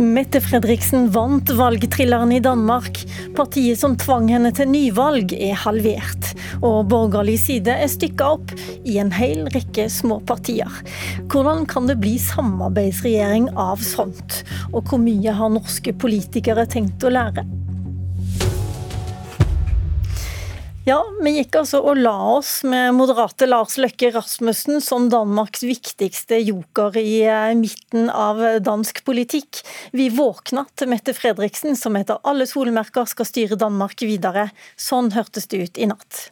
Mette Fredriksen vant valgtrilleren i Danmark. Partiet som tvang henne til nyvalg, er halvert. Og borgerlig side er stykka opp i en hel rekke små partier. Hvordan kan det bli samarbeidsregjering av sånt? Og hvor mye har norske politikere tenkt å lære? Ja, vi gikk altså og la oss med moderate Lars Løkke Rasmussen som Danmarks viktigste joker i eh, midten av dansk politikk. Vi våkna til Mette Fredriksen, som etter alle solmerker skal styre Danmark videre. Sånn hørtes det ut i natt.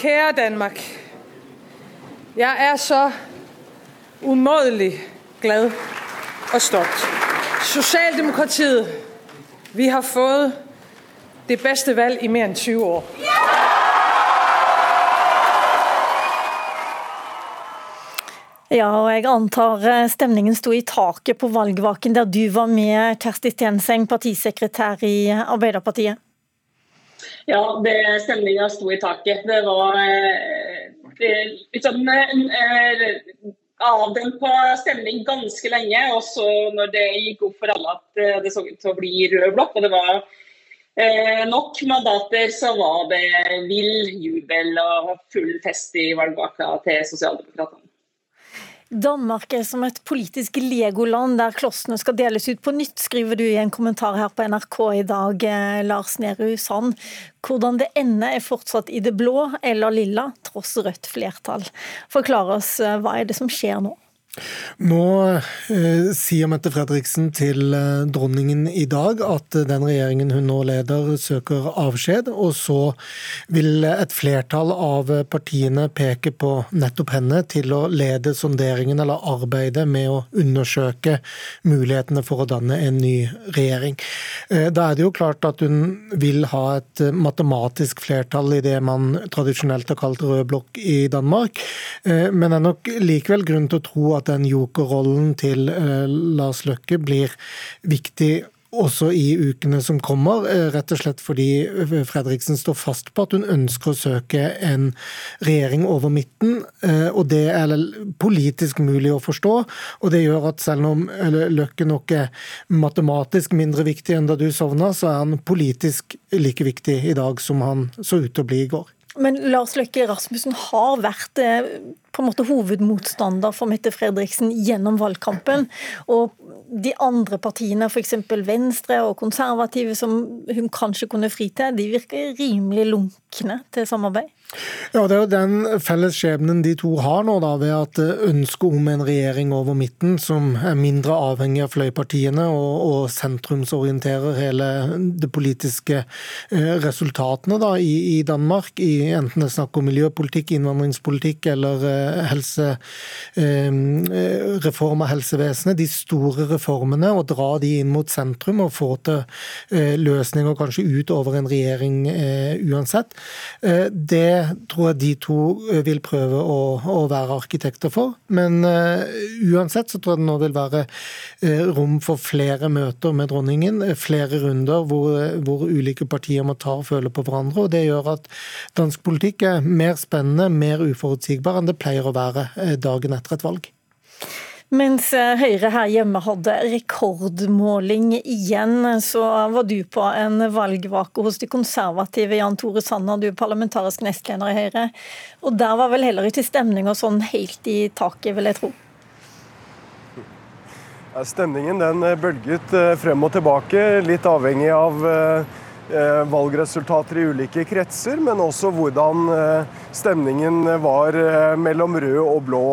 Kære Danmark. Jeg er så umådelig glad og stolt. Socialdemokratiet vi har fått det beste valg i mer enn 20 år. Ja, og jeg antar eh, stemningen sto i taket på valgvaken der du var med, Kjersti Stenseng, partisekretær i Arbeiderpartiet? Ja, det, stemninga sto i taket. Det var eh, det, liksom, eh, avdempa stemning ganske lenge. Og så når det gikk opp for alle at eh, det så ut til å bli rød blokk, og det var eh, nok mandater, så var det vill jubel og full fest i valgvaka til Sosialdemokratene. Danmark er som et politisk legoland der klossene skal deles ut på nytt, skriver du i en kommentar her på NRK i dag, eh, Lars Nehru Sand. Hvordan det ender er fortsatt i det blå eller lilla, tross rødt flertall. Forklar oss, eh, hva er det som skjer nå? Nå eh, sier Mette Fredriksen til eh, dronningen i dag at den regjeringen hun nå leder, søker avskjed. Og så vil et flertall av partiene peke på nettopp henne til å lede sonderingen eller arbeidet med å undersøke mulighetene for å danne en ny regjering. Eh, da er det jo klart at hun vil ha et matematisk flertall i det man tradisjonelt har kalt rød blokk i Danmark, eh, men det er nok likevel grunn til å tro at den jokerrollen til eh, Lars Løkke blir viktig også i ukene som kommer, eh, rett og slett fordi Fredriksen står fast på at hun ønsker å søke en regjering over midten. Eh, og det er politisk mulig å forstå. Og det gjør at selv om Løkke nok er matematisk mindre viktig enn da du sovna, så er han politisk like viktig i dag som han så ut til å bli i går. Men Lars Løkke Rasmussen har vært eh, på en måte hovedmotstander for Mette Fredriksen gjennom valgkampen. Og de andre partiene, f.eks. Venstre og konservative, som hun kanskje kunne fri til, de virker rimelig lunkne til samarbeid? Ja, Det er jo den felles skjebnen de to har nå, da, ved at ønsket om en regjering over midten som er mindre avhengig av fløypartiene og, og sentrumsorienterer hele det politiske eh, resultatene da, i, i, Danmark, i enten det er snakk om miljøpolitikk, innvandringspolitikk eller eh, helse, eh, av helsevesenet. De store reformene, og dra de inn mot sentrum og få til eh, løsninger kanskje utover en regjering eh, uansett. Det tror jeg de to vil prøve å, å være arkitekter for. Men uansett så tror jeg det nå vil være rom for flere møter med dronningen. Flere runder hvor, hvor, ulike partier må ta og føle på hverandre. og Det gjør at dansk politikk er mer spennende, mer uforutsigbar enn det pleier å være uh, dagen etter et valg. Mens eh, Høyre her hjemme hadde rekordmåling igjen, så var du på en valgvake hos de konservative. Jan Tore Sanner, du er parlamentarisk nestleder i Høyre. Og der var vel heller ikke stemninga sånn helt i taket, vil jeg tro? Stemningen den eh, bølget eh, frem og tilbake, litt avhengig av valgresultater i ulike kretser, men også hvordan stemningen var mellom rød og blå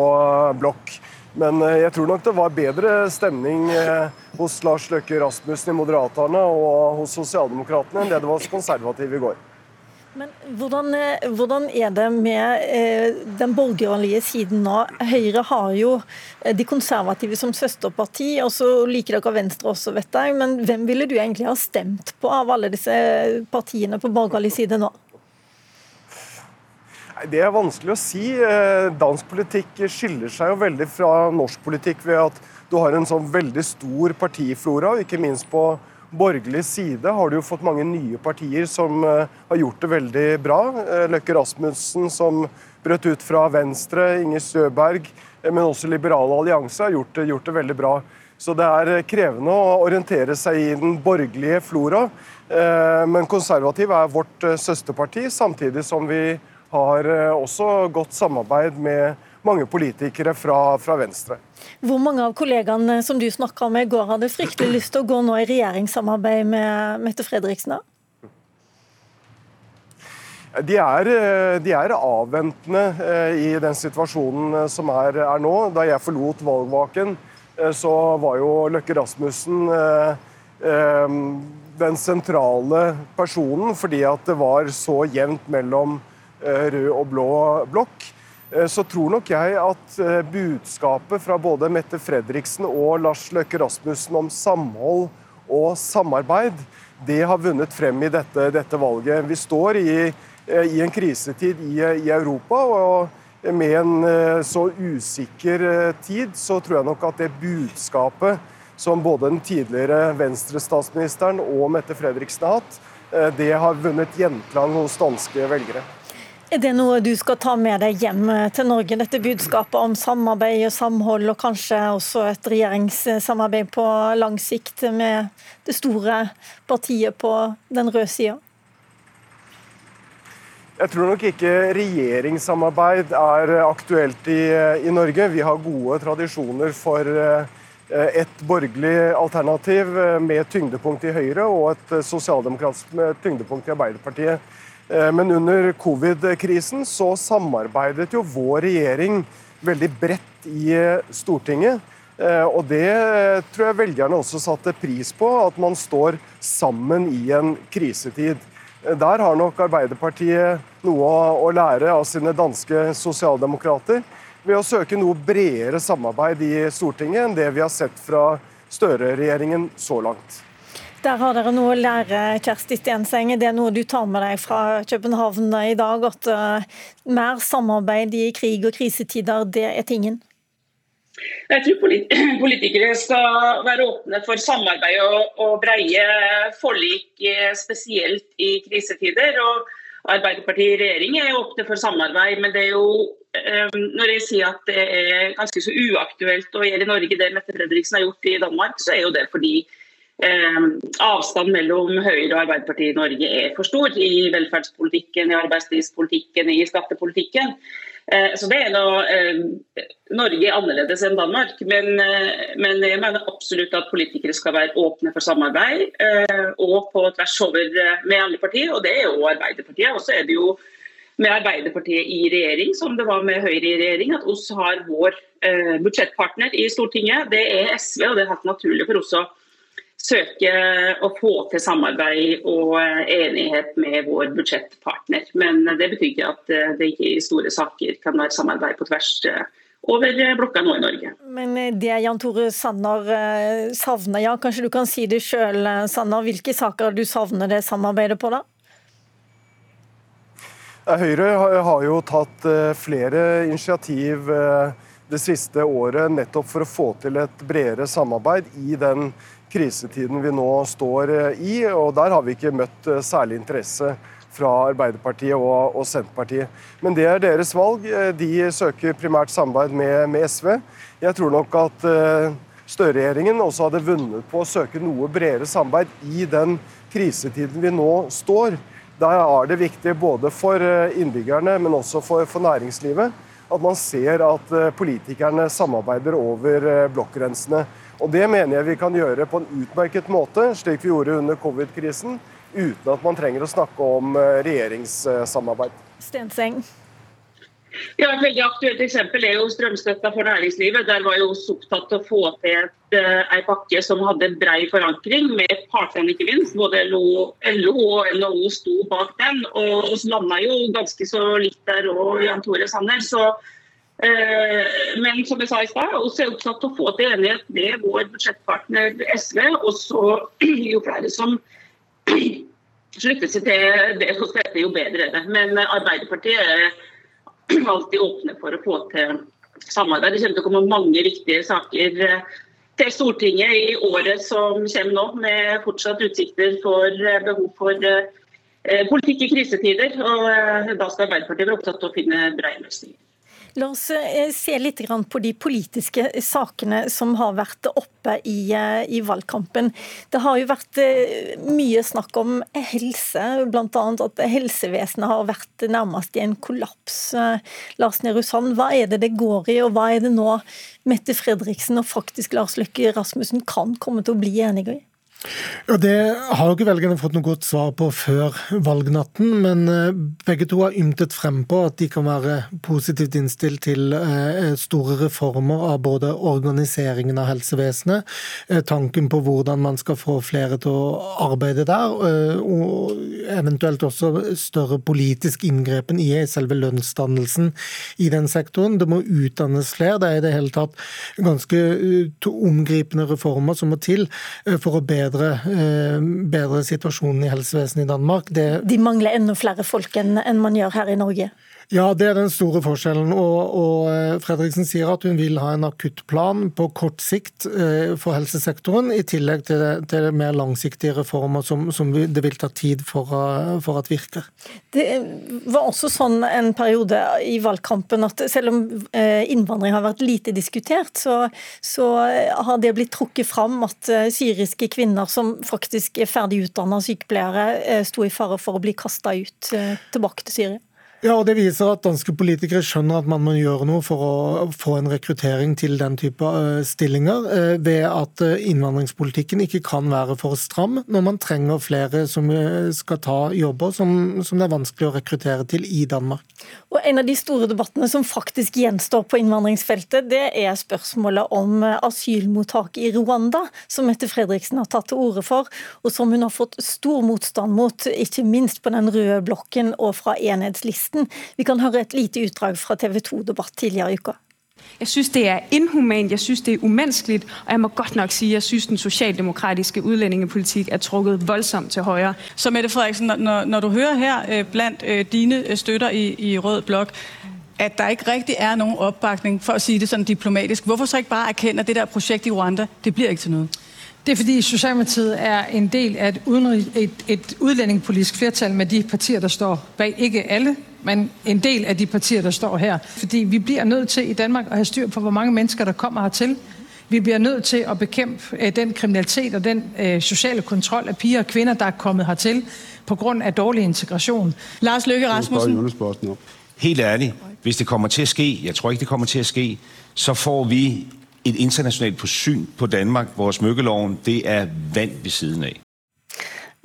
blokk. Men eh, jeg tror nok det var bedre stemning eh, hos Lars Løkke Rasmussen i Moderaterna og hos Sosialdemokratene enn det det var hos konservative i går. Men hvordan, eh, hvordan, er det med eh, den borgerlige siden nå? Høyre har jo de konservative som søsterparti, og så liker dere Venstre også, vet jeg. Men hvem ville du egentlig ha stemt på av alle disse partiene på borgerlig side nå? Det er vanskelig å si. Eh, dansk politikk skiller seg jo veldig fra norsk politikk ved at du har en sånn veldig stor partiflora, ikke minst på borgerlig side har du jo fått mange nye partier som eh, har gjort det veldig bra. Eh, Løkke Rasmussen som brøt ut fra Venstre, Inger Støberg, men også Liberale allianse har gjort, gjort, det veldig bra. Så det er krevende å orientere seg i den borgerlige flora. Men konservativ er vårt søsterparti, samtidig som vi har eh, også godt samarbeid med mange politikere fra, fra, Venstre. Hvor mange av kollegaene som du snakka med i går, hadde fryktelig lyst til å gå nå i regjeringssamarbeid med Mette Fredriksen? De er, eh, de er, avventende eh, i den situasjonen som er, er, nå. Da jeg forlot valgvaken, så var jo Løkke Rasmussen den sentrale personen, fordi at det var så jevnt mellom Eh, rød og blå blokk, eh, så tror nok jeg at eh, budskapet fra både Mette Fredriksen og Lars Løkke Rasmussen om samhold og samarbeid, det har vunnet frem i dette, dette valget. Vi står i, i en krisetid i, i, Europa, og med en så usikker tid, så tror jeg nok at det budskapet som både den tidligere Venstre-statsministeren og Mette Fredriksen har hatt, det har vunnet gjenklang hos danske velgere. Er det noe du skal ta med deg hjem til Norge, dette budskapet om samarbeid og samhold, og kanskje også et regjeringssamarbeid på lang sikt med det store partiet på den røde sida? Jeg tror nok ikke regjeringssamarbeid er aktuelt i, i, Norge. Vi har gode tradisjoner for eh, et borgerlig alternativ med tyngdepunkt i Høyre og et sosialdemokratisk med tyngdepunkt i Arbeiderpartiet. Eh, men under covid-krisen så samarbeidet jo vår regjering veldig bredt i eh, Stortinget. Eh, og det tror jeg velgerne også satte pris på, at man står sammen i en krisetid. Der har nok Arbeiderpartiet noe å lære av sine danske sosialdemokrater ved å søke noe bredere samarbeid i Stortinget enn det vi har sett fra Støre-regjeringen så langt. Der har dere noe å lære, Kjersti Stenseng. Det er noe du tar med deg fra København i dag, at uh, mer samarbeid i krig og krisetider, det er tingen? Jeg tror politikere skal være åpne for samarbeid og breie forlik, eh, spesielt i krisetider. og Arbeiderpartiet i regjering er åpne for samarbeid, men det er jo eh, når jeg sier at det er ganske så uaktuelt å gjøre i Norge det Mette Fredriksen har gjort i Danmark, så er jo det fordi Eh, avstand mellom Høyre og Arbeiderpartiet i Norge er for stor i velferdspolitikken, i arbeidslivspolitikken, i skattepolitikken. Eh, så det er noe, eh, Norge er annerledes enn Danmark, men, men, jeg mener absolutt at politikere skal være åpne for samarbeid, og på tvers over med alle partier. Og det er jo Arbeiderpartiet. Og så er det jo med Arbeiderpartiet i regjering, som det var med Høyre i regjering, at oss har vår budsjettpartner i Stortinget. Det er SV, og det er helt naturlig for oss å søke å få til samarbeid og enighet med vår budsjettpartner. Men det betyr ikke at det ikke i store saker kan være samarbeid på tvers eh, over blokka nå i Norge. Men det Jan Tore Sanner eh, savner, ja, kanskje du kan si det sjøl, Sanner. Hvilke saker du savner det samarbeidet på, da? Høyre har jo tatt eh, flere initiativ det siste året nettopp for å få til et bredere samarbeid i den krisetiden vi nå står eh, i. og Der har vi ikke møtt eh, særlig interesse fra Arbeiderpartiet og, og Senterpartiet. Men det er deres valg. Eh, de søker primært samarbeid med, med SV. Jeg tror nok at Støre-regjeringen også hadde vunnet på å søke noe bredere samarbeid i den krisetiden vi nå står. Der er det viktig både for innbyggerne, men også for, for næringslivet, at man ser at politikerne samarbeider over blokkgrensene. Og Det mener jeg vi kan gjøre på en utmerket måte, slik vi gjorde under covid-krisen, uten at man trenger å snakke om eh, regjeringssamarbeid. Stenseng. Ja, Et veldig aktuelt eksempel er jo strømstøtta for næringslivet. Der var jo oss opptatt av å få til et, uh, pakke som hadde brei forankring, med partene ikke minst. Både LO, LO og NHO sto bak den. Og vi landa jo ganske så litt der òg, Jan Tore Sanner. Så Eh, men som jeg sa i stad, vi er opptatt av å få til enighet med vår budsjettpartner SV. Og så jo flere som slutter seg til det hos dette, jo bedre er. Men Arbeiderpartiet er alltid åpne for å få til samarbeid. Det kommer til å komme mange viktige saker til Stortinget i året som kommer nå, med fortsatt utsikter for behov for politikk i krisetider. og Da skal Arbeiderpartiet være opptatt av å finne brede løsninger. La oss eh, se litt på de politiske sakene som har vært oppe i, eh, i valgkampen. Det har jo vært eh, mye snakk om helse, bl.a. at helsevesenet har vært nærmest i en kollaps. Lars Nehru Sand, hva er det det går i, og hva er det nå Mette Fredriksen og faktisk Lars Løkke Rasmussen kan komme til å bli enige i? Ja, Det har jo ikke velgerne fått noe godt svar på før valgnatten, men eh, begge to har ymtet frem på at de kan være positivt innstilt til eh, store reformer av både organiseringen av helsevesenet, eh, tanken på hvordan man skal få flere til å arbeide der, og eventuelt også større politisk inngrepen i selve lønnsdannelsen i den sektoren. Det må utdannes flere. Det er i det hele tatt ganske omgripende reformer som må til for å bedre bedre, eh, bedre situasjonen i helsevesenet i Danmark. Det... De mangler enda flere folk enn man gjør her i Norge? Ja, det er den store forskjellen. Og, og, eh, Fredriksen sier at hun vil ha en akuttplan på kort sikt eh, for helsesektoren, i tillegg til, til mer langsiktige reformer som, som, det vil ta tid for, for at virker. Det var også sånn en periode i valgkampen at selv om innvandring har vært lite diskutert, så, så har det blitt trukket fram at syriske kvinner som faktisk er ferdig utdanna sykepleiere, sto i fare for å bli kasta ut tilbake til Syria. Ja, og Det viser at danske politikere skjønner at man må gjøre noe for å få en rekruttering til den type eh, stillinger, eh, ved at eh, innvandringspolitikken ikke kan være for stram når man trenger flere som skal ta jobber som, som det er vanskelig å rekruttere til i Danmark. Og En av de store debattene som faktisk gjenstår på innvandringsfeltet, det er spørsmålet om asylmottak i Rwanda, som Mette Fredriksen har tatt til orde for, og som hun har fått stor motstand mot, ikke minst på den røde blokken og fra enhetslisten teksten. Vi kan høre et lite utdrag fra TV 2-debatt tidligere i uka. Jeg synes, det er inhumant, jeg synes, det er umenneskeligt, og jeg må godt nok sige, jeg synes, den socialdemokratiske udlændingepolitik er trukket voldsomt til højre. Så Mette Frederiksen, når, når du hører her blant blandt øh, dine øh, støtter i, i Rød Blok, at der ikke rigtig er nogen opbakning, for at sige det sådan diplomatisk, hvorfor så ikke bare erkende, at det der projekt i Rwanda, det bliver ikke til noget? Det er fordi Socialdemokratiet er en del af et, udenrig, et, et udlændingepolitisk flertal med de partier, der står bag. Ikke alle, men en del af de partier, der står her. Fordi vi bliver nødt til i Danmark at have styr på, hvor mange mennesker, der kommer hertil. Vi bliver nødt til at bekæmpe øh, den kriminalitet og den øh, sociale kontrol af piger og kvinder, der er kommet hertil på grund af dårlig integration. Lars Løkke Rasmussen. Helt ærligt, hvis det kommer til at ske, jeg tror ikke, det kommer til at ske, så får vi et internationalt syn på Danmark, hvor smykkeloven, det er vann ved siden av.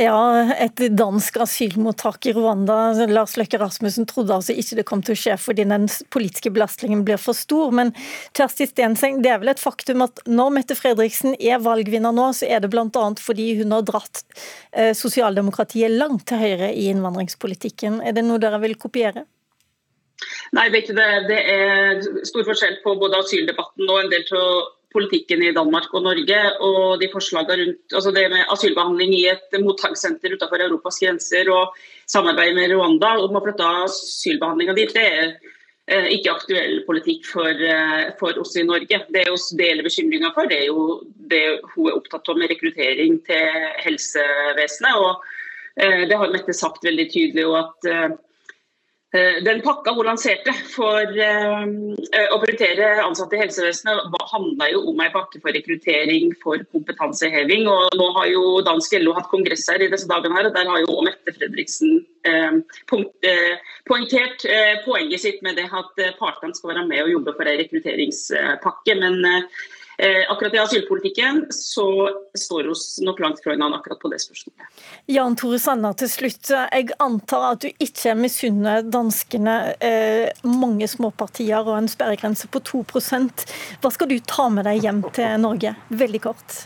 Ja, et dansk asylmottak i Rwanda. Lars Løkke Rasmussen trodde altså ikke det kom til å skje fordi den politiske belastningen blir for stor. Men Kjersti Stenseng, det er vel et faktum at når Mette Fredriksen er valgvinner nå, så er det bl.a. fordi hun har dratt eh, sosialdemokratiet langt til høyre i innvandringspolitikken. Er det noe dere vil kopiere? Nei, det er det. Er stor forskjell på både asyldebatten og en del av politikken i Danmark og Norge. Og de forslagene rundt altså det med asylbehandling i et mottakssenter utenfor Europas grenser og samarbeid med Rwanda om å flytte asylbehandlinga dit, det er eh, ikke aktuell politikk for, eh, for, oss i Norge. Det vi deler bekymringa for, det er jo det hun er opptatt av med rekruttering til helsevesenet. og eh, Det har Mette sagt veldig tydelig. og at den pakka hun lanserte for eh, å prioritere ansatte i helsevesenet, handla jo om en pakke for rekruttering for kompetanseheving. og Nå har jo dansk LO hatt kongress her i disse dagene, her, og der har jo Mette Fredriksen eh, poengtert poenget sitt med det at partene skal være med og jobbe for en rekrutteringspakke. men Eh, akkurat i asylpolitikken så står vi nok langt fra hverandre akkurat på det spørsmålet. Jan Tore Sanner til slutt. Jeg antar at du ikke misunner danskene eh, mange småpartier og en sperregrense på 2% Hva skal du ta med deg hjem til Norge? Veldig kort.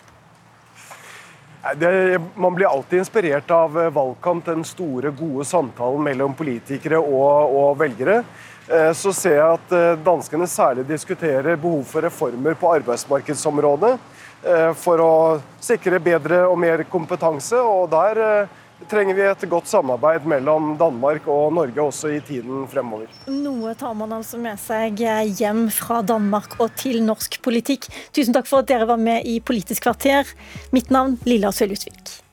Det, man blir alltid inspirert av valgkamp, den store, gode samtalen mellom politikere og, og velgere. Eh, så ser jeg at eh, danskene særlig diskuterer behov for reformer på arbeidsmarkedsområdet. Eh, for å sikre bedre og mer kompetanse. Og der trenger vi et godt samarbeid mellom Danmark og Norge også i tiden fremover. Noe tar man altså med seg hjem fra Danmark og til norsk politikk. Tusen takk for at dere var med i Politisk kvarter. Mitt navn Lilla Sølhusvik.